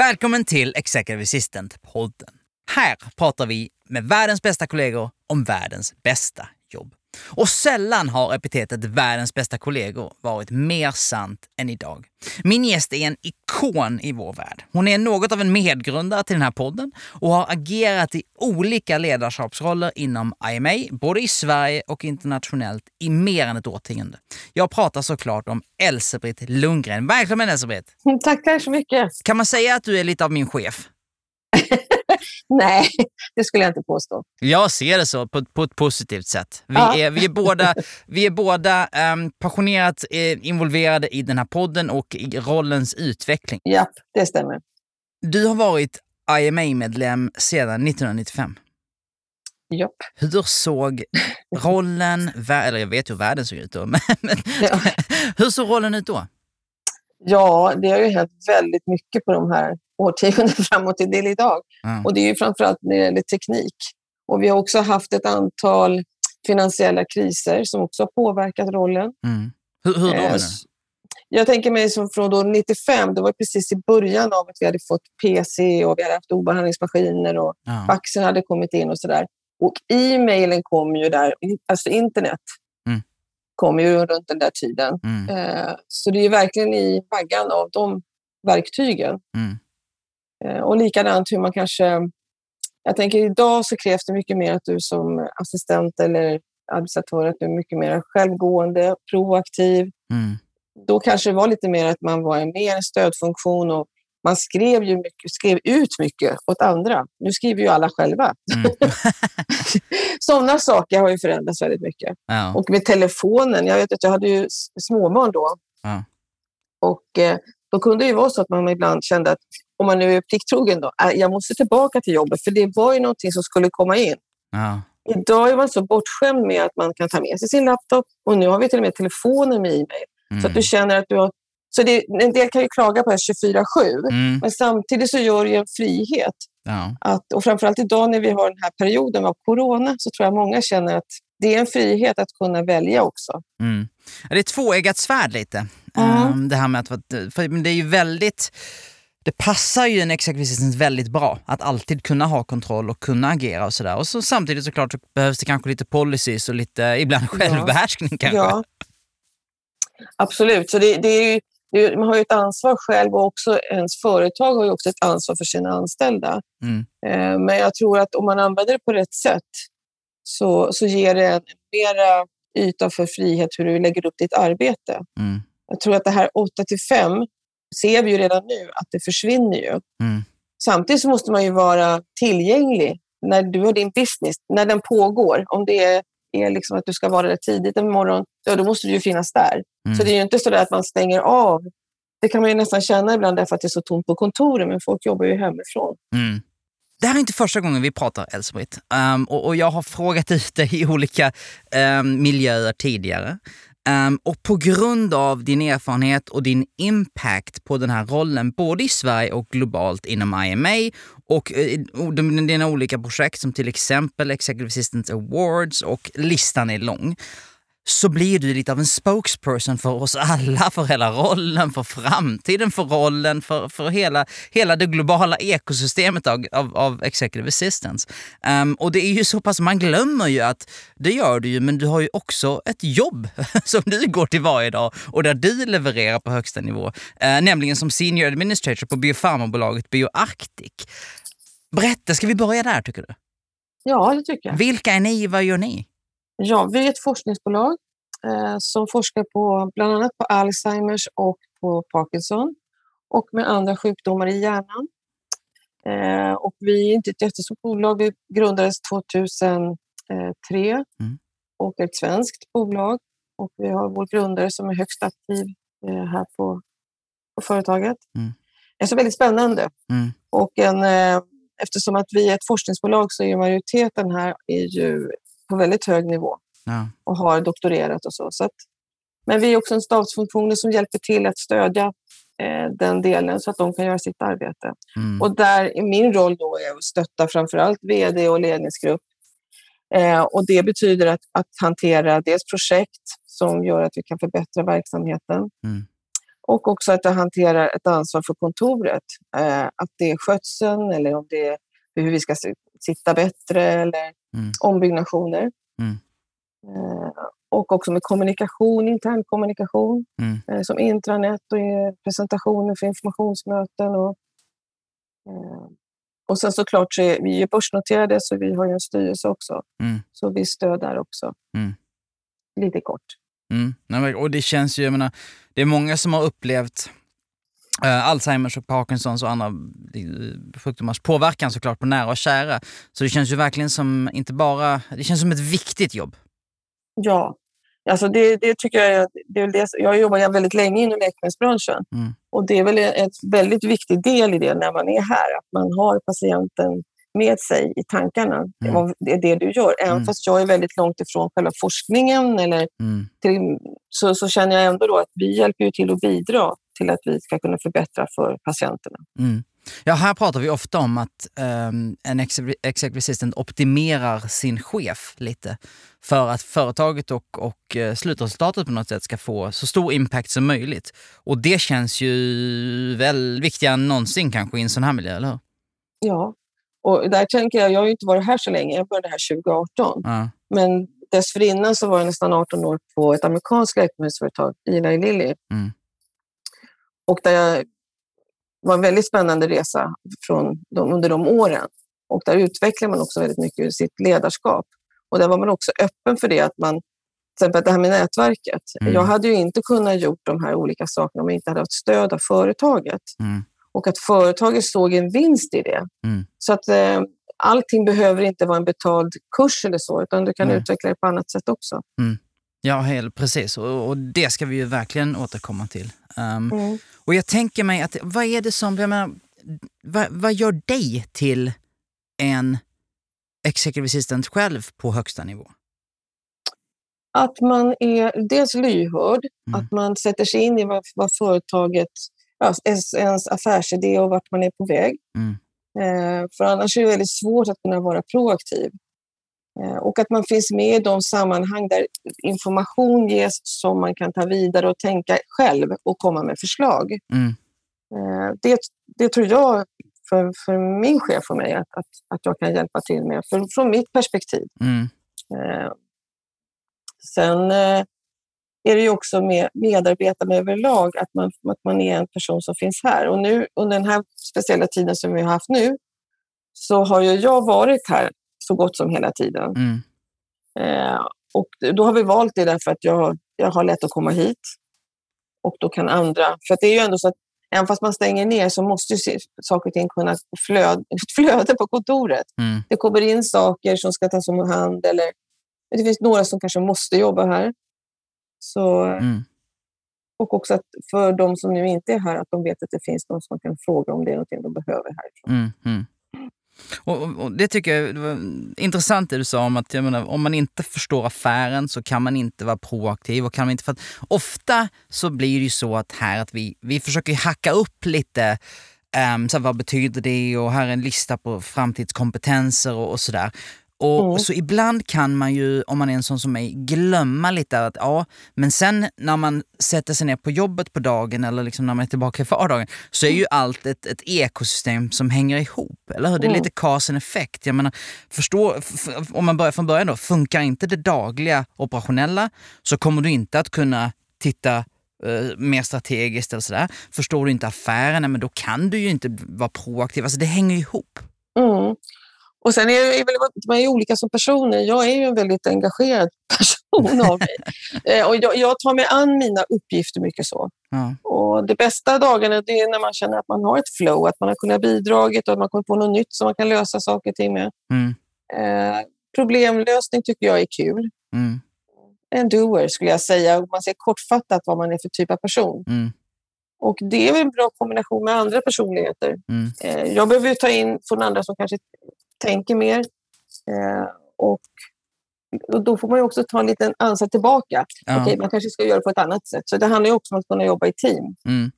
Välkommen till Executive Assistant-podden. Här pratar vi med världens bästa kollegor om världens bästa jobb. Och sällan har epitetet världens bästa kollegor varit mer sant än idag. Min gäst är en ikon i vår värld. Hon är något av en medgrundare till den här podden och har agerat i olika ledarskapsroller inom IMA, både i Sverige och internationellt, i mer än ett årtionde. Jag pratar såklart om Elsebritt Lundgren. Välkommen Elsebritt! Tackar så mycket! Kan man säga att du är lite av min chef? Nej, det skulle jag inte påstå. Jag ser det så, på, på ett positivt sätt. Vi, Ja. är, vi är båda, vi är båda ehm, passionerat eh, involverade i den här podden och i rollens utveckling. Japp, det stämmer. Du har varit IMA-medlem sedan 1995. Japp. Hur såg rollen, eller jag vet hur världen såg ut då, men Ja. hur såg rollen ut då? ja, det har ju hänt väldigt mycket på de här årtionden framåt till idag. Ja. Och det är ju framförallt när det gäller teknik. Och vi har också haft ett antal finansiella kriser som också har påverkat rollen. Mm. Hur, hur då Eh, Jag tänker mig som från då 95, det var precis i början av att vi hade fått PC och vi hade haft obehandlingsmaskiner och Ja. faxen hade kommit in och sådär. Och e-mailen kom ju där, alltså internet Mm. kom ju runt den där tiden. Mm. Eh, Så det är verkligen i vaggan av de verktygen. Mm. Eh, Och likadant hur man kanske... Jag tänker idag så krävs det mycket mer att du som assistent eller administratör att du är mycket mer självgående, proaktiv. Mm. Då kanske det var lite mer att man var en mer stödfunktion och man skrev, ju mycket, skrev ut mycket åt andra. Nu skriver ju alla själva. Mm. Sådana saker har ju förändrats väldigt mycket. Ja. Och med telefonen, jag vet att jag hade ju småbarn då. Ja. Och eh, då kunde det ju vara så att man ibland kände att om man nu är plikttrogen då, äh, jag måste tillbaka till jobbet för det var ju någonting som skulle komma in. Ja. Idag är man så bortskämd med att man kan ta med sig sin laptop och nu har vi till och med telefonen med e-mail. Så att Mm. du känner att du har... Så det, en del kan ju klaga på det här 24-7, Mm. men samtidigt så gör det ju en frihet. Ja. Att, och framförallt idag när vi har den här perioden av corona så tror jag många känner att det är en frihet att kunna välja också. Mm. Det är tvåeggat svärd lite. Ja. Ehm, det här med att, för det är ju väldigt, det passar ju en assistant väldigt bra att alltid kunna ha kontroll och kunna agera och sådär. Och så samtidigt såklart så behövs det kanske lite policies och lite ibland självbehärskning kanske. Ja, absolut. Så det, det är ju, det man har ju ett ansvar själv och också ens företag har ju också ett ansvar för sina anställda. Mm. Eh, Men jag tror att om man använder det på rätt sätt så, så ger det en mera yta för frihet hur du lägger upp ditt arbete. Mm. Jag tror att det här 8 till 5 ser vi ju redan nu att det försvinner ju. Mm. Samtidigt så måste man ju vara tillgänglig när du har din business, när den pågår. Om det är, är liksom att du ska vara där tidigt en morgon, ja, då måste du ju finnas där. Mm. Så det är ju inte så att man stänger av. Det kan man ju nästan känna ibland därför att det är så tomt på kontoren, men folk jobbar ju hemifrån. Mm. Det här är inte första gången vi pratar Elsebritt. Um, och, och jag har frågat ut dig i olika um, miljöer tidigare. Um, och på grund av din erfarenhet och din impact på den här rollen, både i Sverige och globalt inom IMA och uh, de- dina olika projekt som till exempel Executive Assistance Awards och listan är lång, så blir du lite av en spokesperson för oss alla, för hela rollen, för framtiden för rollen, för, för hela, hela det globala ekosystemet av, av, av executive assistance. Ehm, och det är ju så pass, man glömmer ju att det gör du ju, men du har ju också ett jobb som du går till varje dag och där du levererar på högsta nivå, eh, nämligen som senior administrator på biofarmabolaget BioArctic. Berätta, ska vi börja där tycker du? Ja, det tycker jag. Vilka är ni, vad gör ni? Ja, vi är ett forskningsbolag eh, som forskar på bland annat på Alzheimers och på Parkinson och med andra sjukdomar i hjärnan. Eh, och vi är inte ett jättestort bolag. Vi grundades 2003 Mm. och är ett svenskt bolag. Och vi har vår grundare som är högst aktiv eh, här på, på företaget. Mm. alltså väldigt spännande. Mm. Och en, eh, eftersom att vi är ett forskningsbolag så är majoriteten här är ju på väldigt hög nivå Ja. och har doktorerat och så. så att, men vi är också en stabsfunktion som hjälper till att stödja eh, den delen så att de kan göra sitt arbete. Mm. Och där är min roll då är att stötta framförallt vd och ledningsgrupp. Eh, och det betyder att, att hantera dels projekt som gör att vi kan förbättra verksamheten Mm. och också att jag hanterar ett ansvar för kontoret. Eh, att det är skötseln eller om det är hur vi ska sitta bättre eller Mm. ombyggnationer. Mm. Eh, och också med kommunikation, intern kommunikation Mm. eh, som intranät och presentationer för informationsmöten. Och, eh, och sen såklart så är vi ju börsnoterade så vi har ju en styrelse också. Mm. Så vi stöder också. Mm. Lite kort. Mm. Och det känns ju, jag menar, det är många som har upplevt eh, Alzheimers och Parkinsons och andra eh, sjukdomars påverkan såklart på nära och kära. Så det känns ju verkligen som, inte bara, det känns som ett viktigt jobb. Ja, alltså det, det tycker jag det är det, jag har jobbat väldigt länge inom läkemedelsbranschen Mm. och det är väl en väldigt viktig del i det när man är här, att man har patienten med sig i tankarna. Mm. Det är det du gör. Även Mm. fast jag är väldigt långt ifrån själva forskningen eller Mm. till, så, så känner jag ändå då att vi hjälper till att bidra till att vi ska kunna förbättra för patienterna. Mm. Ja, här pratar vi ofta om att ehm, en exec- executive assistant optimerar sin chef lite för att företaget och, och eh, slutresultatet på något sätt ska få så stor impact som möjligt. Och det känns ju väl viktigare än någonsin kanske i en sån här miljö, eller hur? Ja, och där tänker jag, jag har ju inte varit här så länge, jag började här 2018. Ja. Men dessförinnan så var jag nästan 18 år på ett amerikanskt läkemedelsföretag, Eli Lilly. Mm. Och där jag, det var en väldigt spännande resa från de, under de åren. Och där utvecklar man också väldigt mycket ur sitt ledarskap. Och där var man också öppen för det, att man, till exempel det här med nätverket. Mm. Jag hade ju inte kunnat gjort de här olika sakerna om jag inte hade haft stöd av företaget. Mm. Och att företaget såg en vinst i det. Mm. Så att eh, allting behöver inte vara en betald kurs eller så, utan du kan Nej. utveckla det på annat sätt också. Ja, helt precis. Och, och det ska vi ju verkligen återkomma till. Ehm, Mm. Och jag tänker mig att, vad är det som, jag menar, vad, vad gör dig till en executive assistant själv på högsta nivå? Att man är dels lyhörd, Mm. att man sätter sig in i vad, vad företaget, ja, ens, ens affärsidé och vart man är på väg. Mm. Eh, för annars är det väldigt svårt att kunna vara proaktiv. Eh, och att man finns med i de sammanhang där information ges som man kan ta vidare och tänka själv och komma med förslag. Mm. Eh, det, det tror jag för, för min chef och mig att, att, att jag kan hjälpa till med, för, från mitt perspektiv. Mm. Eh, sen är det ju också med medarbetarna överlag att man, att man är en person som finns här. Och nu under den här speciella tiden som vi har haft nu så har ju jag varit här så gott som hela tiden. Mm. Eh, och då har vi valt det därför att jag, jag har lätt att komma hit. Och då kan andra... För det är ju ändå så att även fast man stänger ner så måste ju saker och ting kunna flöda, flöda på kontoret. Mm. Det kommer in saker som ska tas om hand eller det finns några som kanske måste jobba här. Så, Mm. och också att för de som nu inte är här, att de vet att det finns någon som kan fråga om det är någonting de behöver härifrån. Mm, mm. Och, och, det tycker jag det var intressant det du sa om att jag menar, om man inte förstår affären så kan man inte vara proaktiv. Och kan man inte, för att ofta så blir det ju så att här att vi, vi försöker hacka upp lite Um, så vad betyder det och här är en lista på framtidskompetenser och, och sådär. Och Mm. Så ibland kan man ju, om man är en sån som mig, glömma lite att ja, men sen när man sätter sig ner på jobbet på dagen eller liksom när man är tillbaka i vardagen så är ju allt ett, ett ekosystem som hänger ihop. Eller hur? Det är Mm. lite cause and effect. Jag menar, förstå, om man börjar från början då, funkar inte det dagliga operationella så kommer du inte att kunna titta eh, mer strategiskt eller sådär. Förstår du inte affärerna, men då kan du ju inte vara proaktiv. Alltså det hänger ihop. Mm. Och sen är, är väl, man är olika som personer. Jag är ju en väldigt engagerad person av mig. Eh, och jag, jag tar mig an mina uppgifter mycket så. Ja. Och det bästa dagarna det är när man känner att man har ett flow, att man har kunnat bidragit och att man kommer på något nytt som man kan lösa saker och ting med. Mm, Eh, problemlösning tycker jag är kul. mm, En doer skulle jag säga. Om Man ser kortfattat vad man är för typ av person. mm, Och det är en bra kombination med andra personligheter. Mm. Eh, jag behöver ta in från andra som kanske tänker mer. Eh, och, och då får man ju också ta en liten ansats tillbaka. Ja. Okej, man kanske ska göra på ett annat sätt. Så det handlar ju också om att kunna jobba i team. Mm.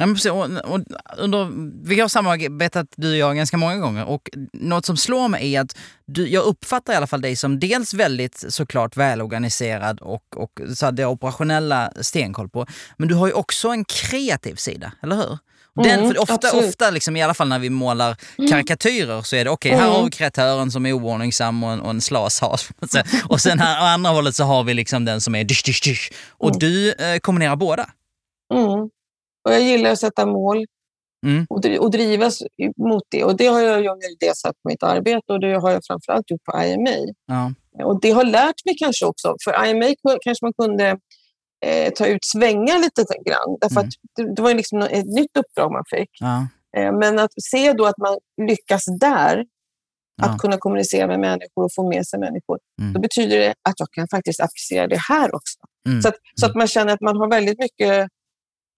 Ja, men precis, och, och, under, vi har samarbetat du och jag ganska många gånger och något som slår mig är att du, jag uppfattar i alla fall dig som dels väldigt såklart välorganiserad och, och så det operationella stenkoll på. Men du har ju också en kreativ sida, eller hur? Den, Mm, för ofta, absolut. ofta liksom, i alla fall när vi målar karikatyrer så är det okej, här Mm. har vi kreatören som är oordningsam och en, och en slashas. och sen här, å andra hållet så har vi liksom den som är dysch, dysch, dysch. Och Mm. du eh, kombinerar båda. Mm. Och jag gillar att sätta mål Mm. och, dri- och drivas mot det. Och det har jag, jag det satt på mitt arbete och det har jag framförallt gjort på IMA. Ja. Och det har lärt mig kanske också, för IMA kanske man kunde eh, ta ut svängar lite grann. Därför Mm. det, det var liksom ett nytt uppdrag man fick. Ja. Eh, men att se då att man lyckas där, Ja. att kunna kommunicera med människor och få med sig människor, Mm. då betyder det att jag kan faktiskt applicera det här också. Mm. Så, att, så att man känner att man har väldigt mycket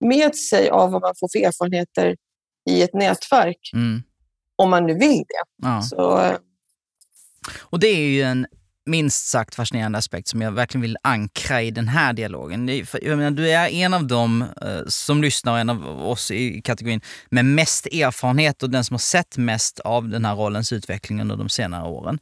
med sig av vad man får för erfarenheter i ett nätverk, Mm. om man nu vill det. Ja. Så, eh, Och det är ju en minst sagt fascinerande aspekt som jag verkligen vill ankra i den här dialogen. Jag menar, du är en av dem eh, som lyssnar och en av oss i kategorin med mest erfarenhet och den som har sett mest av den här rollens utveckling under de senare åren.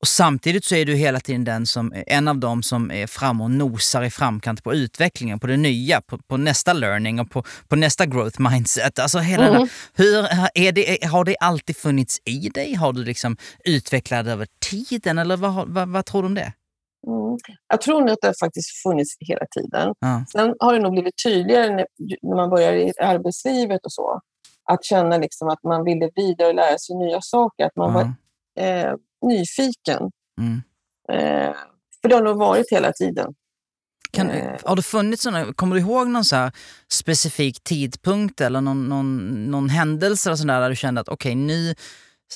Och samtidigt så är du hela tiden den som, en av dem som är fram och nosar i framkant på utvecklingen, på det nya, på, på nästa learning och på, på nästa growth mindset. Alltså hela Mm. hur, är det, har det alltid funnits i dig? Har du liksom utvecklat det över tiden eller vad, vad, vad tror du om det? mm. Jag tror nog att det har faktiskt funnits hela tiden. Ja. Sen har det nog blivit tydligare när, när man börjar i arbetslivet och så. Att känna liksom att man ville vidare och lära sig nya saker. Att man var. Eh, nyfiken. Mm. Eh, för det har nog varit hela tiden. Kan, Eh. har det funnits såna, kommer du ihåg någon så specifik tidpunkt eller någon, någon, någon händelse eller sådär där du kände att okej nu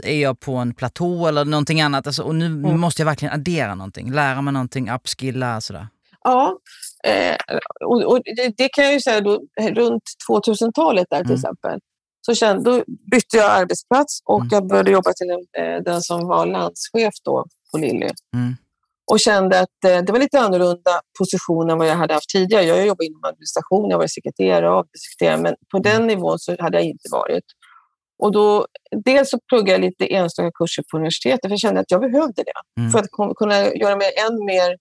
är jag på en platå eller någonting annat alltså, och nu Mm. måste jag verkligen addera någonting, lära mig någonting, upskilla sådär. Ja, eh, och, och det, det kan jag ju säga då, runt 2000-talet där till Mm. exempel. Så kände, då bytte jag arbetsplats och Mm. jag började jobba till en, eh, den som var landschef då på Lilly. Mm. Och kände att eh, det var lite annorlunda position än vad jag hade haft tidigare. Jag jobbade inom administration, jag var sekreterare och avdelningssekreterare, men på den nivån så hade jag inte varit. Och då, dels så pluggade jag lite enstaka kurser på universitetet, för jag kände att jag behövde det. Mm. För att kunna göra mig än mer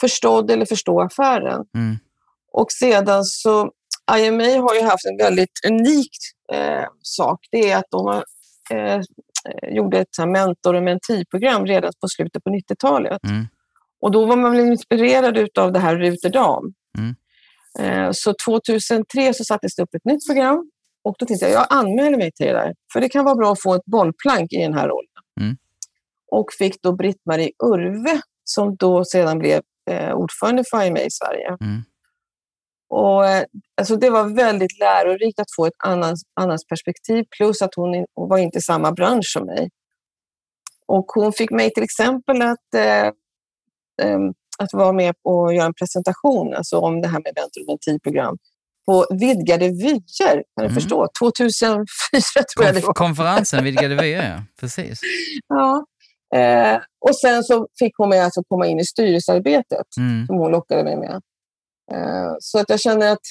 förstådd eller förstå affären. Mm. Och sedan så, IMA har ju haft en väldigt unik eh, sak. Det är att de har, eh, gjorde ett mentor och mentiprogram redan på slutet på 90-talet. Mm. Och då var man väl inspirerad av det här Ruterdam. Mm. Eh, så 2003 så sattes det upp ett nytt program och då tänkte jag, jag anmäler mig till det där. För det kan vara bra att få ett bollplank i den här rollen. Mm. Och fick då Britt-Marie Urve som då sedan blev eh, ordförande för IMA i Sverige. Mm. Och, eh, alltså det var väldigt lärorikt att få ett annat, annat perspektiv plus att hon, hon var inte i samma bransch som mig. Och hon fick mig till exempel att, eh, em, att vara med och göra en presentation alltså om det här med mentiprogram på Vidgade vyer, kan du Mm. förstå? 2004 tror jag det var. konferensen Vidgade vyer, ja. Precis. Ja. Eh, och sen så fick hon mig alltså komma in i styrelsearbetet Mm. som hon lockade mig med. Eh, Så att jag känner att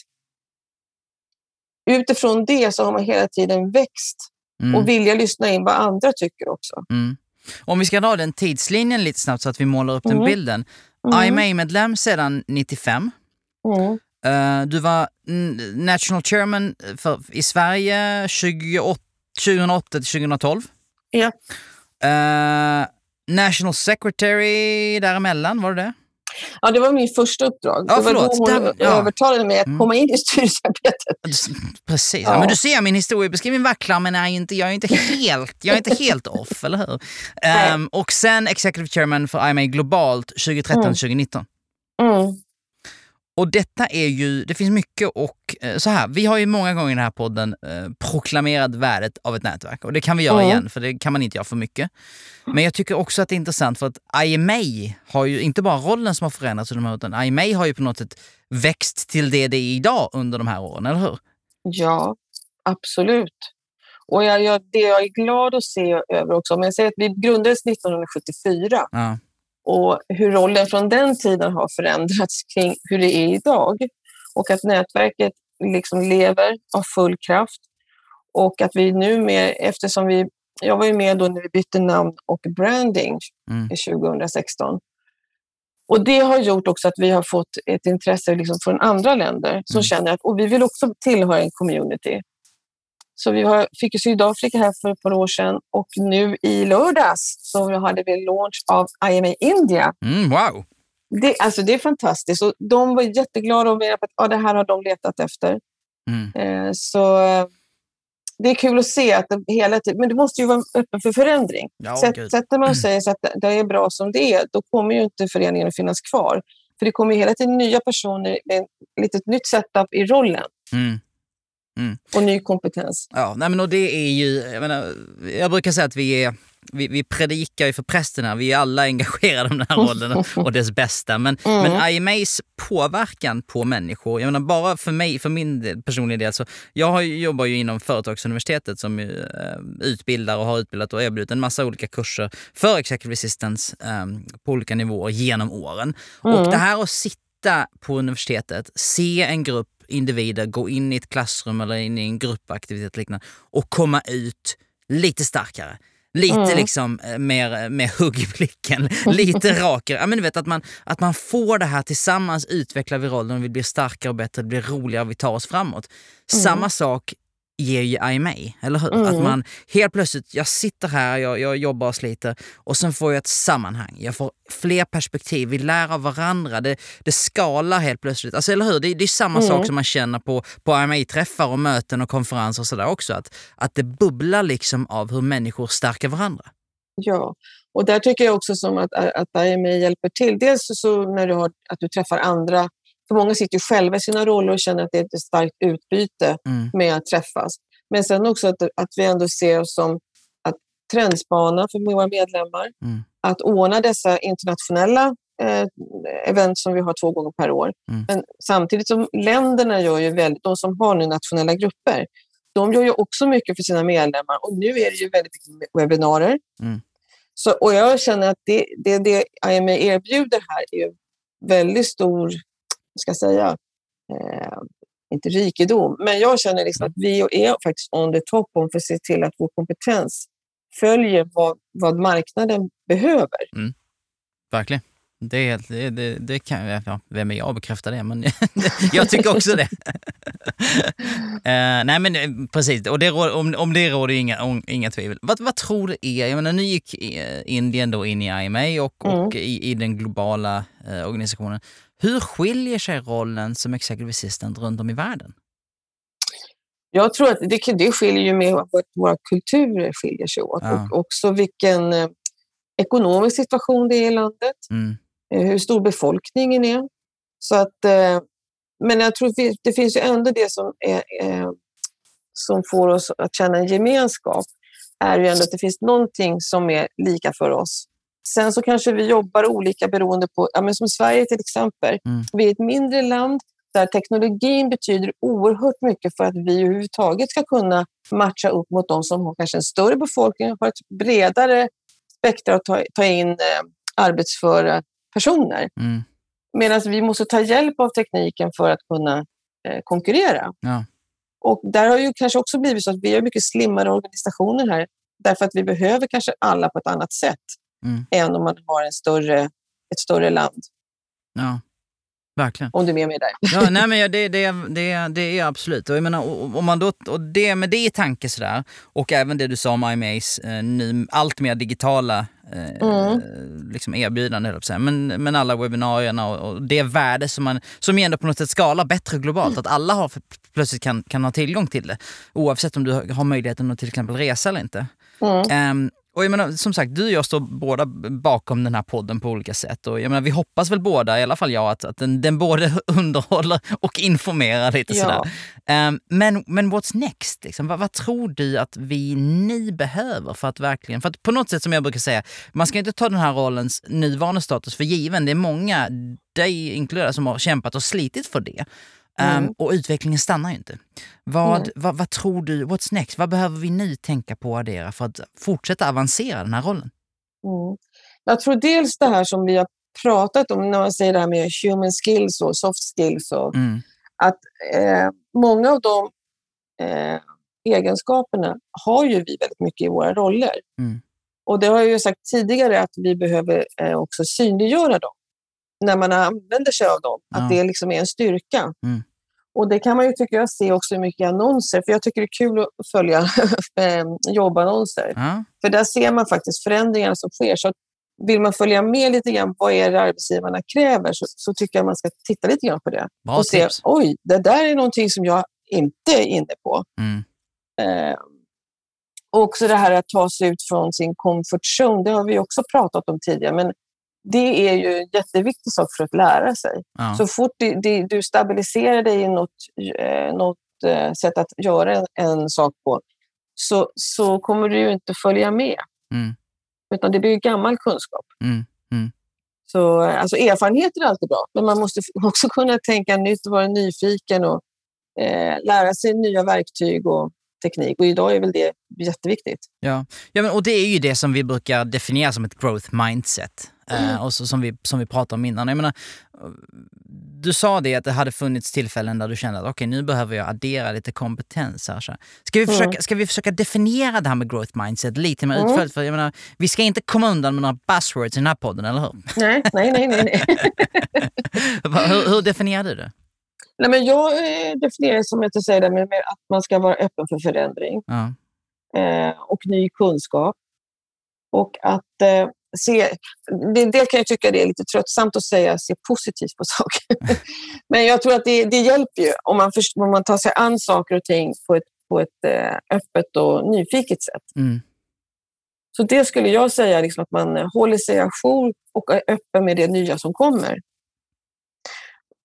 utifrån det så har man hela tiden växt Mm. och vilja lyssna in vad andra tycker också. Mm. Om vi ska dra den tidslinjen lite snabbt så att vi målar upp den Mm. bilden. Mm. IMA-medlem sedan 95. Mm. Eh, du var national chairman för, i Sverige 28, 2008 till 2012. Ja. Eh, national secretary däremellan, var det det? Ja, det var min första uppdrag. Ja, det var då hon Där- ja. övertalade mig att Mm. komma in i styrelsearbetet. Precis. Ja. Men du ser, min historiebeskrivning vacklar men är inte, jag, är inte helt, jag är inte helt off, eller hur? Ehm, och sen executive chairman för IMA globalt 2013-2019. Mm. Och detta är ju, det finns mycket och eh, så här, vi har ju många gånger i den här podden eh, proklamerat värdet av ett nätverk och det kan vi göra Mm. igen för det kan man inte göra för mycket. Men jag tycker också att det är intressant för att IMA har ju inte bara rollen som har förändrats under de här utan IMA har ju på något sätt växt till det det är idag under de här åren, eller hur? Ja, absolut. Och jag, jag, det jag är glad att se över också, om jag säger att vi grundades 1974 Ja. Och hur rollen från den tiden har förändrats kring hur det är idag. Och att nätverket liksom lever av full kraft. Och att vi nu med, eftersom vi, jag var ju med då när vi bytte namn och branding Mm. 2016. Och det har gjort också att vi har fått ett intresse liksom från andra länder som Mm. känner att och vi vill också tillhöra en community. Så vi har, fick ju Sydafrika här för ett par år sedan och nu i lördags så hade vi launch av IMA India. Mm, wow! Det, alltså det är fantastiskt och de var jätteglada och menade att ja, det här har de letat efter. Mm. Eh, så det är kul att se att det hela tiden, men det måste ju vara öppen för förändring. Ja, Sätt, sätter man sig så att det- är bra som det är, då kommer ju inte föreningen att finnas kvar. För det kommer hela tiden nya personer med ett litet nytt setup i rollen Mm. Och ny kompetens. Ja, nej men och det är ju, jag, menar, jag brukar säga att vi är vi, vi predikar ju för prästen här, vi är alla engagerade om den här rollen och, och dess bästa. Men, Mm. men IMAs påverkan på människor, jag menar bara för mig, för min personliga del, så jag har jobbar ju inom Företagsuniversitetet som ju, eh, utbildar och har utbildat och erbjudit en massa olika kurser för executive assistance eh, på olika nivåer genom åren. Och Mm. det här att sitta på universitetet, se en grupp individer gå in i ett klassrum eller in i en gruppaktivitet liknande och komma ut lite starkare. Lite Mm. liksom eh, mer, mer hugg i blicken, lite rakare. Ja, men du vet, att, man, att man får det här tillsammans, utvecklar vi rollen vi blir starkare och bättre, det blir roligare vi tar oss framåt. Samma sak ger ju IMA, eller hur? Mm. Att man helt plötsligt, jag sitter här, jag, jag jobbar och sliter och sen får jag ett sammanhang. Jag får fler perspektiv, vi lär av varandra, det, det skalar helt plötsligt. Alltså eller hur? Det, det är samma Mm. sak som man känner på, på IMA-träffar och möten och konferenser och sådär också. Att, att det bubblar liksom av hur människor stärker varandra. Ja, och där tycker jag också som att, att IMA hjälper till. Dels så när du har, att du träffar andra, för många sitter ju själva i sina roller och känner att det är ett starkt utbyte Mm. med att träffas. Men sen också att, att vi ändå ser oss som att trendspana för våra medlemmar, Mm. att ordna dessa internationella eh, event som vi har två gånger per år. Mm. Men samtidigt som länderna gör ju väldigt, de som har nu nationella grupper, de gör ju också mycket för sina medlemmar och nu är det ju väldigt mycket webbinarier. Mm. Så, och jag känner att det, det, det IMA erbjuder här är ju väldigt stor, ska jag säga, eh, inte rikedom, men jag känner liksom att vi är faktiskt on the top om för att se till att vår kompetens följer vad, vad marknaden behöver. Verkligen. Det, det, det, det kan jag, ja, vem är jag att bekräfta det? Men jag tycker också det. Eh, nej men eh, precis, och det, om, om det råder inga, om, inga tvivel. Vad, vad tror du är, jag menar nu gick eh, Indien då in i IMA och, och i, i den globala eh, organisationen. Hur skiljer sig rollen som executive assistant runt om i världen? Jag tror att det, det skiljer ju med att våra kulturer skiljer sig åt Ja. och också vilken eh, ekonomisk situation det är i landet, Mm. eh, hur stor befolkningen är. Så att, eh, men jag tror att det finns ju ändå det som, är, som får oss att känna en gemenskap, är ju ändå att det finns någonting som är lika för oss. Sen så kanske vi jobbar olika beroende på, ja, men som Sverige till exempel. Mm. Vi är ett mindre land där teknologin betyder oerhört mycket för att vi överhuvudtaget ska kunna matcha upp mot de som har kanske en större befolkning, har ett bredare spektra att ta, ta in eh, arbetsföra personer. Mm. Medan vi måste ta hjälp av tekniken för att kunna eh, konkurrera. Ja. Och där har ju kanske också blivit så att vi har mycket slimmare organisationer här därför att vi behöver kanske alla på ett annat sätt Mm. än om man har en större, ett större land. ja, verkligen. Om du är med mig där. Ja, nej, men ja, det, det, det, det är absolut. Och jag menar, om man då, och det, med det i tanke sådär, och även det du sa om IMAs eh, nu allt mer digitala eh, Mm. liksom erbjudande, men, men alla webbinarierna och, och det värde som, man, som ändå på något sätt skalar bättre globalt, att alla har, plötsligt kan, kan ha tillgång till det. Oavsett om du har möjligheten att till exempel resa eller inte. Mm. Ehm, och jag menar, som sagt, du och jag står båda bakom den här podden på olika sätt. Och jag menar, vi hoppas väl båda, i alla fall jag, att, att den, den både underhåller och informerar lite Ja. sådär. Ehm, men, men what's next? Liksom? Vad, vad tror du att vi, ni behöver för att verkligen... För att på något sätt som jag brukar säga, man ska inte ta den här rollens nuvarande status för given. Det är många, dig inkluderad, som har kämpat och slitit för det. Um, och utvecklingen stannar ju inte. Vad, vad, vad, tror du, what's next? Vad behöver vi nu tänka på och addera för att fortsätta avancera den här rollen? Mm. Jag tror dels det här som vi har pratat om när man säger det här med human skills och soft skills. Och mm. Att eh, många av de eh, egenskaperna har ju vi väldigt mycket i våra roller. Mm. Och det har jag ju sagt tidigare att vi behöver eh, också synliggöra dem när man använder sig av dem. Ja. Att det liksom är en styrka. Mm. Och Det kan man ju tycker jag se också i mycket annonser. För Jag tycker det är kul att följa eh, jobbannonser. Ja. För där ser man faktiskt förändringarna som sker. Så vill man följa med lite grann vad är det arbetsgivarna kräver så, så tycker jag man ska titta lite grann på det. Bra och tips. se, oj, det där är någonting som jag inte är inne på. Mm. Eh, och också det här att ta sig ut från sin comfort zone, det har vi också pratat om tidigare. Men det är ju en jätteviktig sak för att lära sig. Ja. Så fort det, det, du stabiliserar dig i något, eh, något eh, sätt att göra en, en, sak på så, så kommer du ju inte följa med. Mm. Utan det blir gammal kunskap. Mm. Mm. Så alltså, erfarenheter är alltid bra, men man måste också kunna tänka nytt, vara nyfiken och eh, lära sig nya verktyg och teknik. Och idag är väl det jätteviktigt. Ja, ja men, och det är ju det som vi brukar definiera som ett growth mindset. Mm. Uh, och så, som, vi, som vi pratade om innan. Jag menar, du sa det att det hade funnits tillfällen där du kände att okej, okay, nu behöver jag addera lite kompetens. Här, så. Ska, vi försöka, mm. ska vi försöka definiera det här med growth mindset lite mer mm. utförligt? För jag menar, vi ska inte komma undan med några buzzwords i den här podden, eller hur? Nej, nej, nej. nej, nej. hur, hur definierar du det? Nej, men jag eh, definierar det som att, säger det med, att man ska vara öppen för förändring ja. eh, och ny kunskap. Och att eh, se... Det, det kan jag tycka det är lite tröttsamt att säga, se positivt på saker. men jag tror att det, det hjälper ju om man, först, om man tar sig an saker och ting på ett, på ett eh, öppet och nyfiket sätt. Mm. Så det skulle jag säga, liksom, att man håller sig ajour och är öppen med det nya som kommer.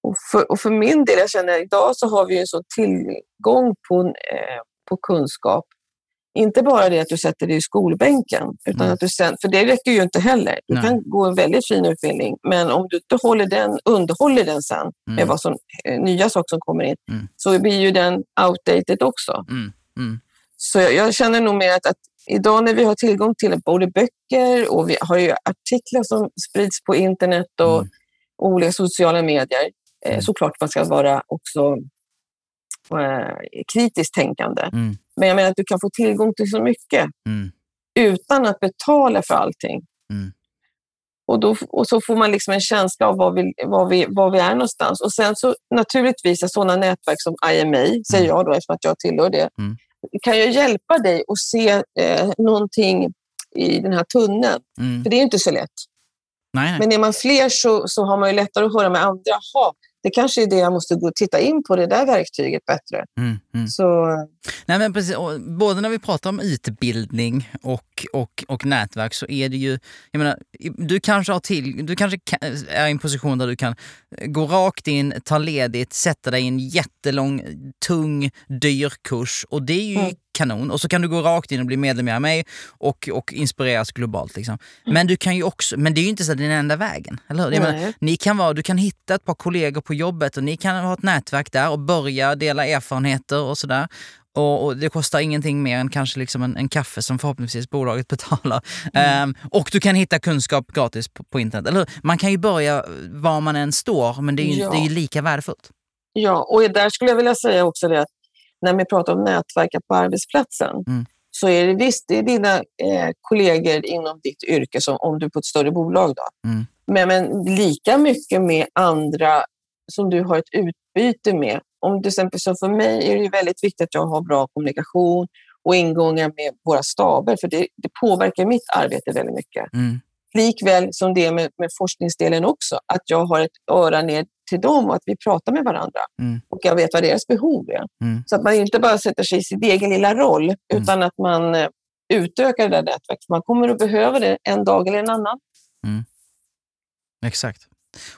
Och för, och för min del, jag känner idag så har vi en sån tillgång på, eh, på kunskap. Inte bara det att du sätter dig i skolbänken, utan mm. att du sen, för det räcker ju inte heller. Du Nej. kan gå en väldigt fin utbildning, men om du inte håller den, underhåller den sen mm. med vad som, eh, nya saker som kommer in, mm. så blir ju den outdated också. Mm. Mm. Så jag, jag, känner nog mer att, att idag när vi har tillgång till både böcker och vi har ju artiklar som sprids på internet och mm. olika sociala medier, Eh, mm. Såklart man ska vara också eh, kritiskt tänkande. Mm. Men jag menar att du kan få tillgång till så mycket mm. utan att betala för allting. Mm. Och, då, och så får man liksom en känsla av var vi, var, vi, var vi är någonstans. Och sen så naturligtvis är sådana nätverk som IMA, säger mm. jag då eftersom att jag tillhör det, mm. kan ju hjälpa dig att se eh, någonting i den här tunneln. För det är inte så lätt. Nej, nej. Men är man fler så, så har man ju lättare att höra med andra. Aha, det kanske är det jag måste gå och titta in på, det där verktyget bättre. Mm, mm. Så... Nej, men precis, både när vi pratar om utbildning och, och, och nätverk så är det ju, jag menar, du kanske, har till, du kanske är i en position där du kan gå rakt in, ta ledigt, sätta dig i en jättelång, tung, dyr kurs och det är ju mm kanon. Och så kan du gå rakt in och bli medlem i mig och, och inspireras globalt. Liksom. Mm. Men, du kan ju också, men det är ju inte så den enda vägen. Eller hur? Menar, ni kan vara, du kan hitta ett par kollegor på jobbet och ni kan ha ett nätverk där och börja dela erfarenheter och sådär. Och, och, det kostar ingenting mer än kanske liksom en, en kaffe som förhoppningsvis bolaget betalar. Mm. Um, och du kan hitta kunskap gratis på, på, internet. Eller Man kan ju börja var man än står, men det är ju, ja. det är ju lika värdefullt. Ja, och där skulle jag vilja säga också det att när vi pratar om nätverka på arbetsplatsen mm. så är det visst det är dina eh, kollegor inom ditt yrke, som om du är på ett större bolag. Då. Mm. Men, men lika mycket med andra som du har ett utbyte med. Om till exempel, så för mig är det väldigt viktigt att jag har bra kommunikation och ingångar med våra staber, för det, det påverkar mitt arbete väldigt mycket. Mm. Likväl som det med, med forskningsdelen också, att jag har ett öra ner till dem och att vi pratar med varandra. Mm. Och jag vet vad deras behov är. Mm. Så att man inte bara sätter sig i sin egen lilla roll, mm. utan att man eh, utökar det där nätverket. Man kommer att behöva det en dag eller en annan. Mm. Exakt.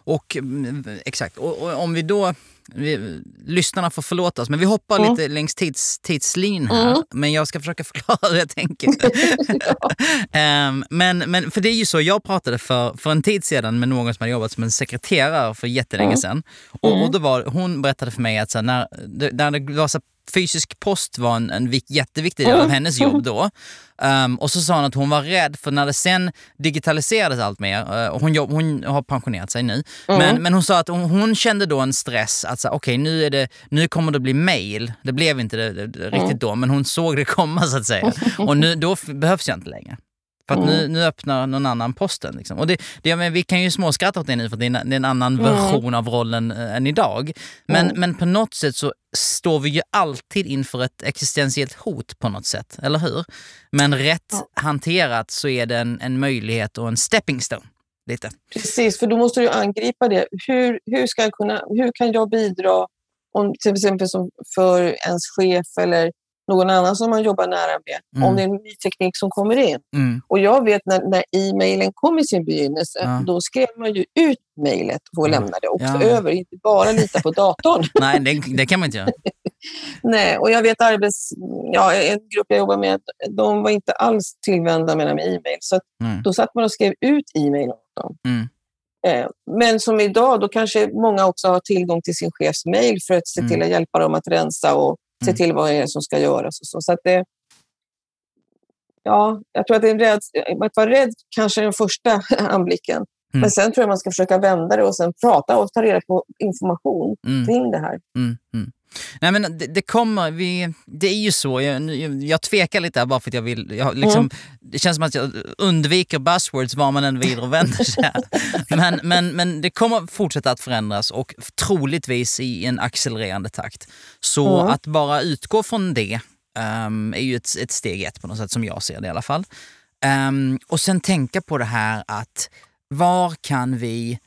Och, mm, exakt. Och, och, om vi då vi, lyssnarna får förlåta oss, men vi hoppar mm. lite längs tids, tidslinjen här. Mm. Men jag ska försöka förklara hur jag tänker. um, men, men för det är ju så, jag pratade för, för en tid sedan med någon som hade jobbat som en sekreterare för jättelänge mm. sedan. Och, och mm. då var, hon berättade för mig att så här, när, när det var så fysisk post var en, en jätteviktig del av hennes jobb då. Um, och så sa hon att hon var rädd för när det sen digitaliserades allt mer, uh, hon, jobb, hon har pensionerat sig nu, mm. men, men hon sa att hon, hon kände då en stress att okej okay, nu, nu kommer det bli mail. Det blev inte det, det, det riktigt mm. då, men hon såg det komma så att säga. Och nu, då behövs jag inte längre. För att mm. nu, nu öppnar någon annan posten. Liksom. Och det, det, men vi kan ju småskratta åt det nu för det är en, det är en annan mm. version av rollen äh, än idag. Men, mm. men på något sätt så står vi ju alltid inför ett existentiellt hot på något sätt, eller hur? Men rätt hanterat så är det en, en möjlighet och en stepping stone. Lite. Precis, för då måste du angripa det. Hur, hur, ska jag kunna, hur kan jag bidra om, till exempel som för ens chef eller någon annan som man jobbar nära med, mm. om det är en ny teknik som kommer in. Mm. Och jag vet när, när e-mailen kom i sin begynnelse, ja. då skrev man ju ut mejlet och lämnade också ja. över, inte bara lita på datorn. Nej, det, det, kan man inte göra. Nej, och jag vet arbets, ja, en grupp jag jobbar med, de var inte alls tillvända med e-mail. Så mm. då satt man och skrev ut e-mail åt dem. Mm. Eh, men som idag, då kanske många också har tillgång till sin chefs mejl för att se till mm. att hjälpa dem att rensa och se mm. till vad det är som ska göras. Och så. så att det, ja, jag tror att det är rädd, att vara rädd kanske är den första anblicken. Mm. Men sen tror jag man ska försöka vända det och sen prata och ta reda på information mm. kring det här. Mm. Nej men det, det, kommer, vi, det är ju så, jag, jag tvekar lite här bara för att jag vill, jag, liksom, mm. det känns som att jag undviker buzzwords var man än vrider och vänder sig. men, men, men det kommer fortsätta att förändras och troligtvis i en accelererande takt. Så mm. att bara utgå från det um, är ju ett, ett steg ett på något sätt som jag ser det i alla fall. Um, och sen tänka på det här att var kan vi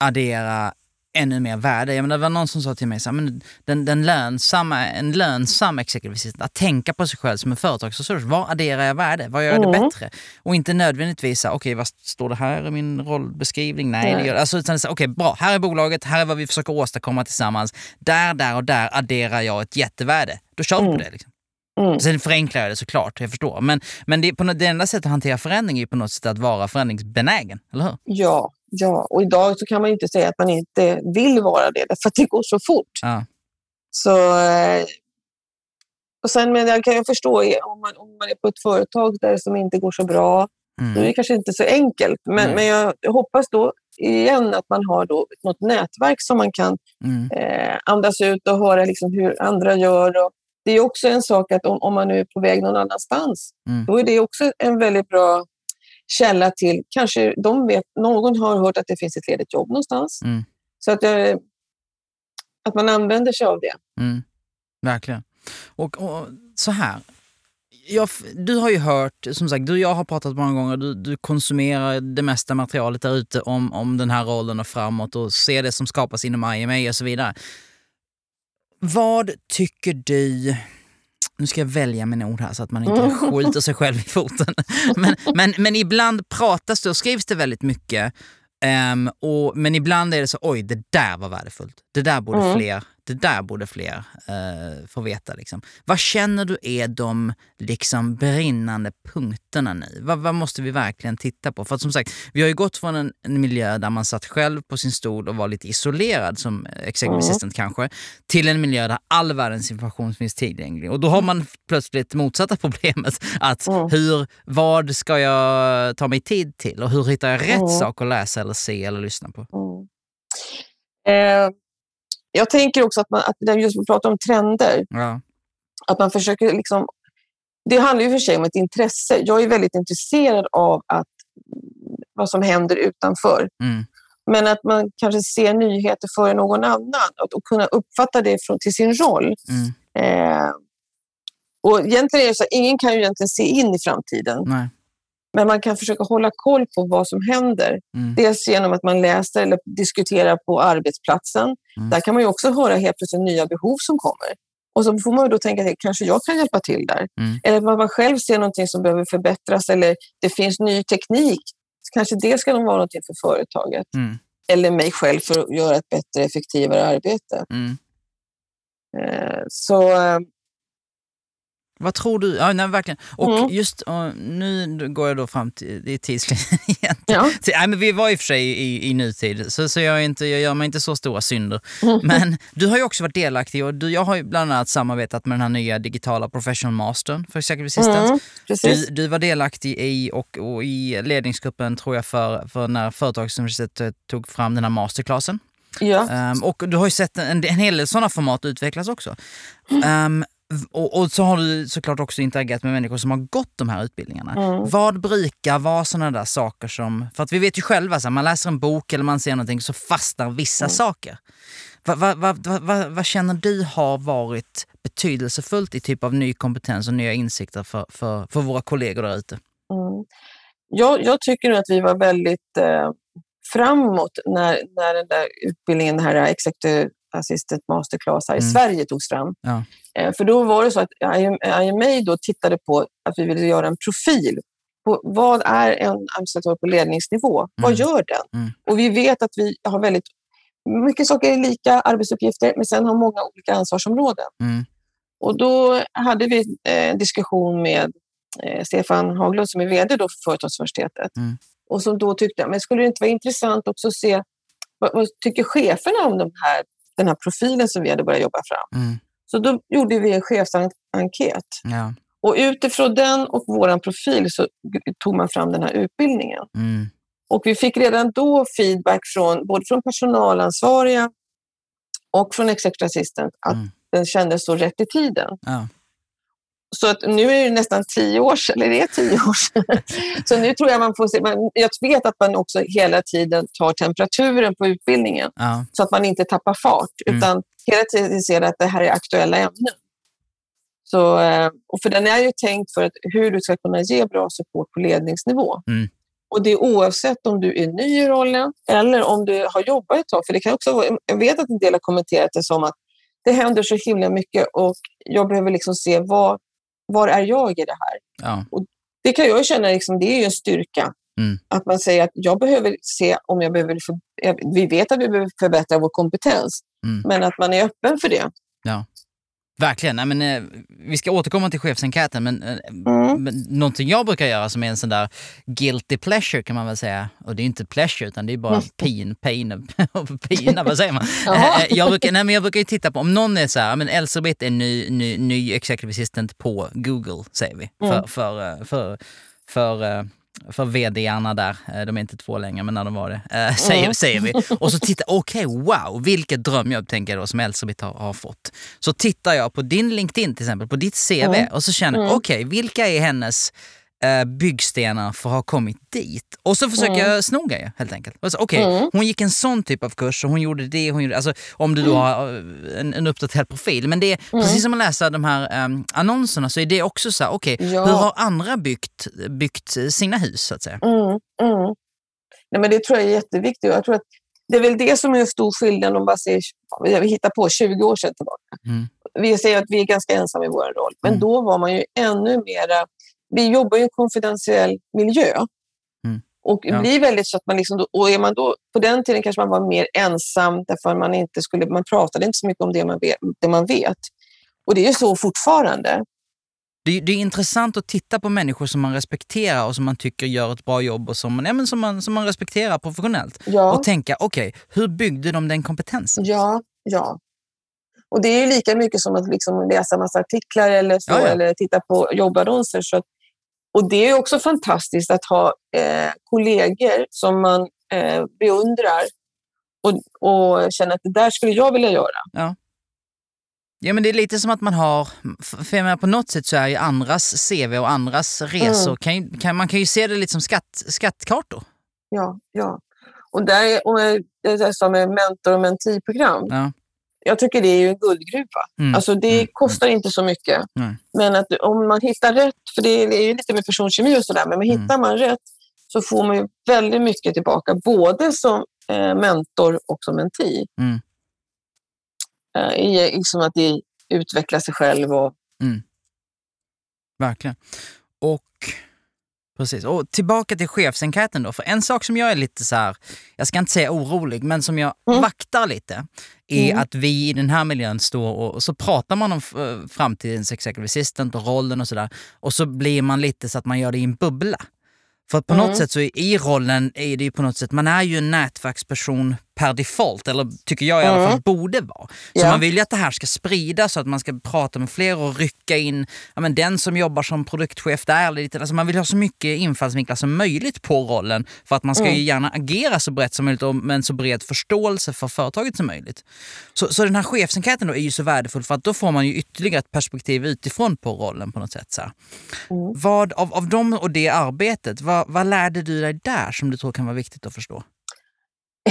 addera ännu mer värde. Jag menar, det var någon som sa till mig så här, men den, den lönsamma, en lönsam executive assistant, att tänka på sig själv som en företagsresurs. Var adderar jag värde? Vad gör jag mm. det bättre? Och inte nödvändigtvis okej, okay, vad står det här i min rollbeskrivning? Nej, Nej. det gör alltså, utan okej, okay, bra, här är bolaget, här är vad vi försöker åstadkomma tillsammans. Där, där och där adderar jag ett jättevärde. Då kör vi mm. på det. Liksom. Mm. Sen förenklar jag det såklart, jag förstår. Men, men det, på det enda sättet att hantera förändring är på något sätt att vara förändringsbenägen, eller hur? Ja, ja. och idag så kan man inte säga att man inte vill vara det, för att det går så fort. Ja. Så, eh, och sen men jag kan jag förstå, om man, om man är på ett företag där som inte går så bra, mm. då är det kanske inte så enkelt. Men, mm. men jag hoppas då igen att man har då något nätverk som man kan mm. eh, andas ut och höra liksom hur andra gör. Och, det är också en sak att om, om man nu är på väg någon annanstans, mm. då är det också en väldigt bra källa till, kanske de vet, någon har hört att det finns ett ledigt jobb någonstans. Mm. Så att, eh, att man använder sig av det. Mm. Verkligen. Och, och, så här, jag, du har ju hört, som sagt, du och jag har pratat många gånger, du, du konsumerar det mesta materialet där ute om, om den här rollen och framåt och ser det som skapas inom IMA och så vidare. Vad tycker du nu ska jag välja mina ord här så att man inte skjuter sig själv i foten. Men, men, men ibland pratas det och skrivs det väldigt mycket. Um, och, men ibland är det så, oj det där var värdefullt. Det där borde mm. fler det där borde fler uh, få veta. Liksom. Vad känner du är de liksom, brinnande punkterna nu? Vad, vad, måste vi verkligen titta på? För att, som sagt, vi har ju gått från en, en miljö där man satt själv på sin stol och var lite isolerad som executive mm. assistant kanske, till en miljö där all världens information finns tillgänglig. Och då har man plötsligt motsatta problemet. Att mm. hur, vad ska jag ta mig tid till och hur hittar jag rätt mm. sak att läsa eller se eller lyssna på? Eh jag tänker också att, man, att just att prata om trender, ja. att man försöker liksom... Det handlar ju för sig om ett intresse. Jag är väldigt intresserad av att, vad som händer utanför. Mm. Men att man kanske ser nyheter före någon annan och, kunna uppfatta det från, till sin roll. Mm. Eh, och egentligen är det så att ingen kan ju egentligen se in i framtiden. Nej. Men man kan försöka hålla koll på vad som händer. Mm. Dels genom att man läser eller diskuterar på arbetsplatsen. Mm. Där kan man ju också höra helt plötsligt nya behov som kommer. Och så får man då tänka att kanske jag kan hjälpa till där. Mm. Eller att man själv ser någonting som behöver förbättras eller det finns ny teknik. Så kanske det ska vara någonting för företaget. Mm. eller mig själv för att göra ett bättre, effektivare arbete. Mm. Eh, så eh, Vad tror du? Ja, nej, verkligen. Och Mm. just och nu går jag då fram till tidslinjen igen. ja. Så, nej, men vi var i och för sig i, i nutid, så, så jag, inte, jag gör mig inte så stora synder. Mm. Men du har ju också varit delaktig och du, jag har ju bland annat samarbetat med den här nya digitala professional mastern för Executive Assistant. Mm, precis. Du, du var delaktig i och, och i ledningsgruppen tror jag för, för när Företagsuniversitetet tog fram den här masterclassen. Ja. Ehm, och du har ju sett en, en hel del sådana format utvecklas också. V- och, och så har du såklart också interagerat med människor som har gått de här utbildningarna. Mm. Vad brukar vara sådana där saker som, för att vi vet ju själva, så här, man läser en bok eller man ser någonting så fastnar vissa Mm. saker. Vad va, va, va, va, känner du har varit betydelsefullt i typ av ny kompetens och nya insikter för, för, för våra kollegor där ute? Mm. Jag, jag tycker att vi var väldigt eh, framåt när, när den där utbildningen, den här Executive Assistant Masterclass här i Mm. Sverige togs fram. Ja. Eh, för då var det så att IMA då tittade på att vi ville göra en profil på vad är en administratör på ledningsnivå? Vad Mm. gör den? Mm. Och vi vet att vi har väldigt mycket saker är lika arbetsuppgifter, men sen har många olika ansvarsområden. Mm. Och då hade vi eh, en diskussion med eh, Stefan Haglund som är VD då för Företagsuniversitetet. Mm. Och som då tyckte, men skulle det inte vara intressant också att se vad, vad tycker cheferna om de här, den här profilen som vi hade börjat jobba fram? Mm. Så då gjorde vi en chefsenkät. Ja. Och utifrån den och vår profil så tog man fram den här utbildningen. Mm. Och vi fick redan då feedback från både från personalansvariga och från executive assistant att Mm. den kändes så rätt i tiden. Ja. Så att nu är det nästan tio år sedan, eller det är tio år sedan. Så nu tror jag man får se, man, jag vet att man också hela tiden tar temperaturen på utbildningen Ja. så att man inte tappar fart Mm. utan hela tiden ser att det här är aktuella ämnen. Så, eh, och för den är ju tänkt för att hur du ska kunna ge bra support på ledningsnivå. Mm. Och det är oavsett om du är ny i rollen eller om du har jobbat ett tag. För det kan också jag vet att en del har kommenterat det som att det händer så himla mycket och jag behöver liksom se vad, var är jag i det här? Ja. Det kan jag känna, liksom, det är ju en styrka. Mm. Att man säger att jag behöver se om jag behöver... För, vi vet att vi behöver förbättra vår kompetens, Mm. men att man är öppen för det. Verkligen. Nej, men, eh, vi ska återkomma till chefsenkäten, men, eh, Mm. men någonting jag brukar göra som är en sån där guilty pleasure kan man väl säga. Och det är inte pleasure utan det är bara pin, pain, pina, vad säger man? Jaha. Eh, jag, brukar, nej, men jag brukar ju titta på, om någon är så här, men Elsebeth är ny, ny, ny executive assistant på Google, säger vi. För, Mm. för, eh, för, för, eh, för vd-arna där, Eh, de är inte två längre men när de var det, eh, säger, Mm. säger vi. Och så tittar, okej wow, vilket drömjobb tänker jag då som Elsebeth har, har fått. Så tittar jag på din LinkedIn till exempel, på ditt CV Mm. och så känner jag, Mm. okej vilka är hennes eh, byggstenar för att ha kommit dit? Och så försöker Mm. jag snoga ju helt enkelt. Och så, Okej, Mm. hon gick en sån typ av kurs och hon gjorde det, hon gjorde, alltså, om du då har eh, en, en uppdaterad profil. Men det är Mm. precis som att läsa de här um, annonserna så är det också så här, okej, Ja. hur har andra byggt, byggt sina hus så att säga? Mm, mm. Nej, men det tror jag är jätteviktigt. Jag tror att det är väl det som är en stor skillnad om man ser, vi hittar på 20 år sedan tillbaka. Mm. Vi säger att vi är ganska ensamma i vår roll, men Mm. då var man ju ännu mera... Vi jobbar i en konfidentiell miljö. Mm. Och det Ja. blir väldigt så att man liksom, och är man då, på den tiden kanske man var mer ensam därför man inte skulle, man pratade inte så mycket om det man vet. Det man vet. Och det är så fortfarande. Det, det är intressant att titta på människor som man respekterar och som man tycker gör ett bra jobb och som, man- ja, men som, man, som man respekterar professionellt. Ja. Och tänka, okej, hur byggde de den kompetensen? Ja, ja. Och det är ju lika mycket som att liksom läsa massa artiklar eller, så, Ja, ja. eller titta på jobbannonser. Så att, och det är också fantastiskt att ha eh, kollegor som man eh, beundrar och, och känner att det där skulle jag vilja göra. Ja men det är lite som att man har, för jag menar, på något sätt så är ju andras CV och andras resor, Mm. kan ju, kan, man kan ju se det lite som skatt, skattkartor. Ja, ja. Och där, och eh, det är som med mentor och mentiprogram. Ja. Jag tycker det är ju en guldgruva. Mm. Alltså det Mm. kostar inte så mycket. Nej. Men att om man hittar rätt, för det är ju lite med personkemi och sådär, men Mm. hittar man rätt så får man ju väldigt mycket tillbaka, både som eh, mentor och som menti. Mm. Eh, i, liksom att det utvecklar sig själv. Och, Verkligen. Och Precis. Och tillbaka till chefsenkäten då. För en sak som jag är lite så här, jag ska inte säga orolig, men som jag Mm. vaktar lite, är Mm. att vi i den här miljön står och, och så pratar man om eh, framtidens executive assistant och rollen och sådär. Och så blir man lite så att man gör det i en bubbla. För på Mm. något sätt så i, i rollen är det ju på något sätt, man är ju en nätverksperson per default, eller tycker jag i alla Mm. fall borde vara. Så Ja. man vill ju att det här ska spridas så att man ska prata med fler och rycka in ja, men den som jobbar som produktchef där. Lite, alltså man vill ha så mycket infallsvinklar som möjligt på rollen för att man ska Mm. ju gärna agera så brett som möjligt och med en så bred förståelse för företaget som möjligt. Så, så den här chefsenkäten är ju så värdefull för att då får man ju ytterligare ett perspektiv utifrån på rollen på något sätt. Så. Mm. Vad, av, av dem och det arbetet, vad, vad lärde du dig där som du tror kan vara viktigt att förstå?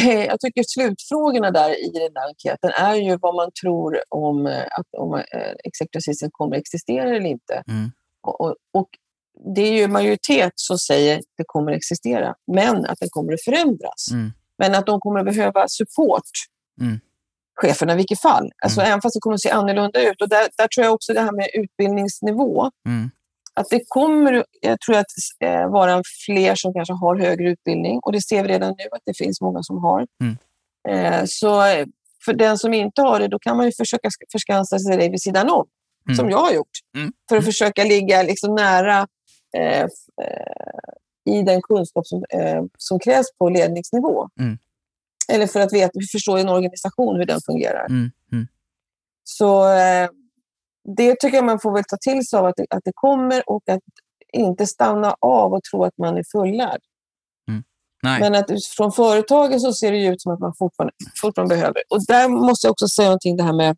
Jag tycker slutfrågorna där i den här enkäten är ju vad man tror om eh, att om eh, assistant kommer att existera eller inte. Mm. Och, och, och det är ju majoritet som säger att det kommer att existera, men att den kommer att förändras. Mm. Men att de kommer att behöva support, Mm. cheferna i vilket fall. Alltså Mm. Även fast det kommer att se annorlunda ut. Och där, där tror jag också det här med utbildningsnivå, Mm. Att det kommer jag tror att eh, vara fler som kanske har högre utbildning och det ser vi redan nu att det finns många som har. Mm. Eh, så för den som inte har det, då kan man ju försöka sk- förskansa sig vid sidan om, Mm. som jag har gjort, Mm. för att Mm. försöka ligga liksom nära eh, eh, i den kunskap som, eh, som krävs på ledningsnivå. Mm. Eller för att veta, förstå en organisation hur den fungerar. Mm. Så eh, det tycker jag man får väl ta till sig av att det, att det kommer och att inte stanna av och tro att man är fullärd. Nej. Men att från företagen så ser det ut som att man fortfarande, fortfarande behöver. Och där måste jag också säga någonting det här med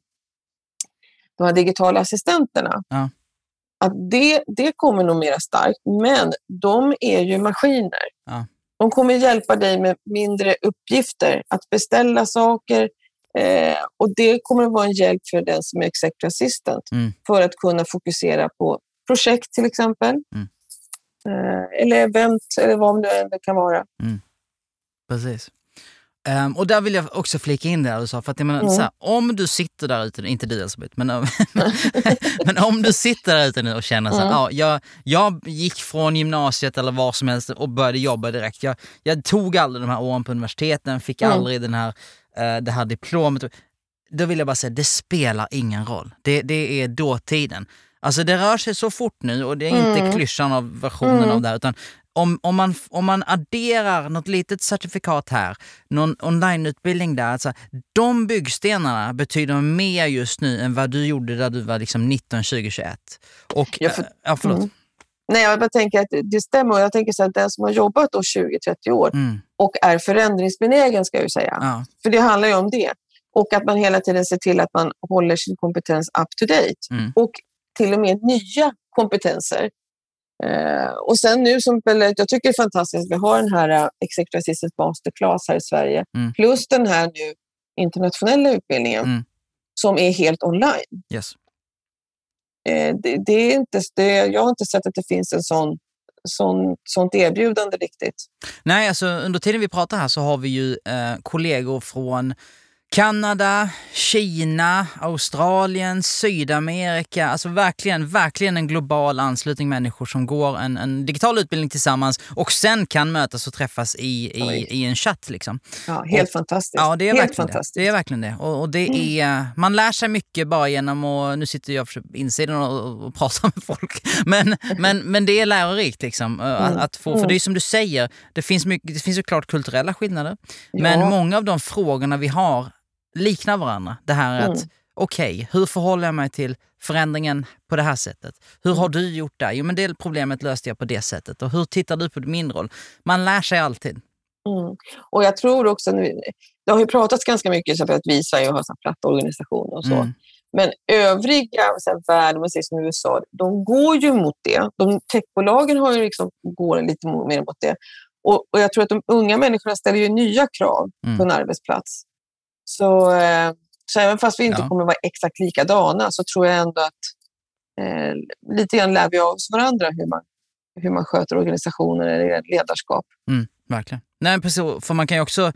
de här digitala assistenterna. Ja. Att det, det kommer nog mera starkt, men de är ju maskiner. Ja. De kommer hjälpa dig med mindre uppgifter, att beställa saker. Eh, och det kommer att vara en hjälp för den som är executive assistant Mm. för att kunna fokusera på projekt till exempel. Mm. Eh, eller event eller vad det än kan vara. Precis. Ehm, och där vill jag också flika in det du sa, för att jag menar, Mm. så här, om du sitter där ute, inte du Elisabeth, men, men om du sitter där ute nu och känner så här, Mm. ja, jag, jag gick från gymnasiet eller var som helst och började jobba direkt. Jag, jag tog aldrig de här åren på universiteten, fick Mm. aldrig den här, det här diplomet. Då vill jag bara säga, det spelar ingen roll. Det, det är dåtiden. Alltså det rör sig så fort nu och det är inte Mm. klyschan av versionen Mm. av det här, utan om, om, man, om man adderar något litet certifikat här, någon onlineutbildning där, alltså, de byggstenarna betyder mer just nu än vad du gjorde där du var liksom 19, 20, 21. Och, Ja, för- eh, ja, förlåt. Mm. Nej, jag bara tänker att det stämmer. Jag tänker så att den som har jobbat då 20-30 år Mm, och är förändringsbenägen, ska jag ju säga. ja, För det handlar ju om det. Och att man hela tiden ser till att man håller sin kompetens up to date. Mm. Och till och med nya kompetenser. Eh, och sen nu som jag tycker det är fantastiskt att vi har den här uh, Executive Assistant Masterclass här i Sverige. Mm. Plus den här nu internationella utbildningen Mm. som är helt online. yes. Eh, det, det är inte, det, jag har inte sett att det finns en sån, sån, sånt erbjudande riktigt. Nej, alltså under tiden vi pratar här så har vi ju eh, kollegor från Kanada, Kina, Australien, Sydamerika. Alltså verkligen, verkligen en global anslutning människor som går en, en digital utbildning tillsammans och sen kan mötas och träffas i, i, i en chatt. Liksom. Ja, helt Och- fantastiskt. Ja, det är helt verkligen fantastiskt. det. Det är verkligen det. Och, och det Mm. är, man lär sig mycket bara genom att, nu sitter jag på insidan och, och pratar med folk, men, men, men det är lärorikt liksom. Att, Mm. att få, för det är som du säger, det finns, mycket, det finns såklart kulturella skillnader, men Ja. många av de frågorna vi har liknar varandra. Det här är att, Mm. okej, hur förhåller jag mig till förändringen på det här sättet? Hur Mm. har du gjort det? Jo men det problemet löste jag på det sättet. Och hur tittar du på min roll? Man lär sig alltid. Mm. Och jag tror också, nu, det har ju pratats ganska mycket om att vi i Sverige har så här platta organisationer och så. Mm. Men övriga världen, man säger som USA, de går ju mot det. De, techbolagen har ju liksom, går lite mer mot det. Och, och jag tror att de unga människorna ställer ju nya krav Mm. på en arbetsplats. Så, eh, så även fast vi inte Ja. kommer vara exakt likadana så tror jag ändå att eh, lite grann lär vi av oss varandra hur man, hur man sköter organisationer eller ledarskap. Mm, verkligen. Nej, precis. För man kan ju också...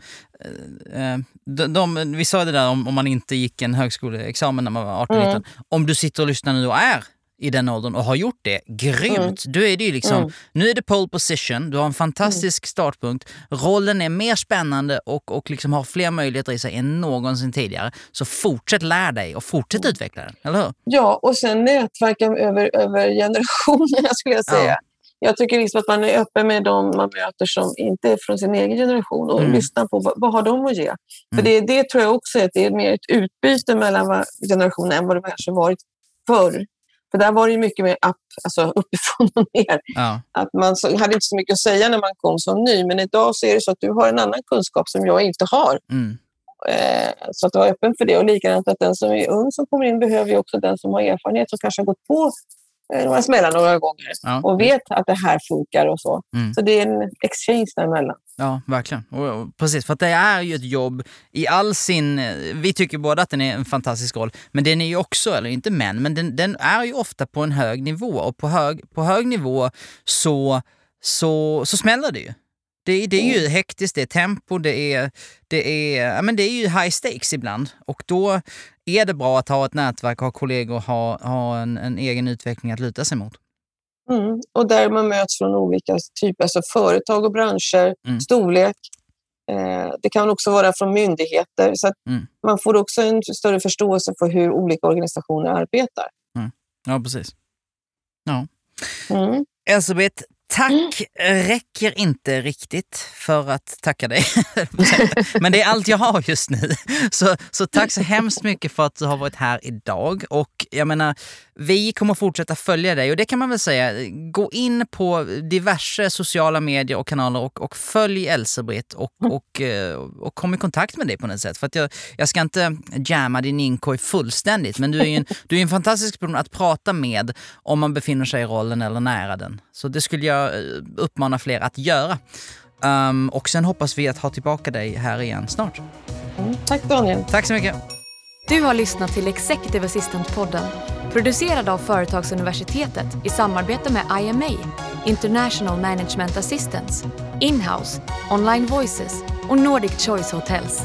Eh, de, de, vi sa det där om, om man inte gick en högskoleexamen när man var 18-19. Mm. Om du sitter och lyssnar nu och är i den åldern och har gjort det grymt. Mm. Då är det ju liksom, Mm. nu är det pole position, du har en fantastisk startpunkt, rollen är mer spännande och, och liksom har fler möjligheter i sig än någonsin tidigare. Så fortsätt lära dig och fortsätt utveckla den, eller hur? Ja, och sen nätverka över, över generationerna skulle jag säga. Ja. Jag tycker liksom att man är öppen med de man möter som inte är från sin egen generation och Mm. lyssnar på vad, vad har de att ge. Mm. För det, det tror jag också att det är mer ett utbyte mellan generationerna än vad det kanske varit förr. För där var det ju mycket mer upp, alltså uppifrån och ner. Ja. Att man så, hade inte så mycket att säga när man kom som ny, men idag så är det så att du har en annan kunskap som jag inte har. Mm. Eh, så att vara öppen för det. Och likadant att den som är ung som kommer in behöver ju också den som har erfarenhet som kanske har gått på eh, några smällar några gånger Ja. och vet att det här funkar och så. Mm. Så det är en exchange däremellan. Ja, verkligen. Och, precis, för att det är ju ett jobb i all sin... Vi tycker båda att den är en fantastisk roll, men den är ju också, eller inte men, men den, den är ju ofta på en hög nivå och på hög, på hög nivå så, så, så smäller det ju. Det, det är ju hektiskt, det är tempo, det är, det, är, ja, men det är ju high stakes ibland. Och då är det bra att ha ett nätverk, ha kollegor, ha, ha en, en egen utveckling att luta sig mot. Mm. Och där man möts från olika typer, alltså företag och branscher, Mm. storlek. Eh, det kan också vara från myndigheter. Så Mm. man får också en större förståelse för hur olika organisationer arbetar. Ja, precis. Ja. Mm. Elisabeth, tack räcker inte riktigt för att tacka dig. Men det är allt jag har just nu. Så, så tack så hemskt mycket för att du har varit här idag. Och jag menar, vi kommer fortsätta följa dig och det kan man väl säga, gå in på diverse sociala medier och kanaler och, och följ Elsebrit och, och, eh, och kom i kontakt med dig på något sätt. För att jag, jag ska inte jamma din inkorg fullständigt, men du är ju en, du är en fantastisk person att prata med om man befinner sig i rollen eller nära den. Så det skulle jag eh, uppmana fler att göra. Um, och sen hoppas vi att ha tillbaka dig här igen snart. Mm. Tack Daniel. Tack så mycket. Du har lyssnat till Executive Assistant-podden producerad av Företagsuniversitetet i samarbete med IMA, International Management Assistance, Inhouse, Online Voices och Nordic Choice Hotels.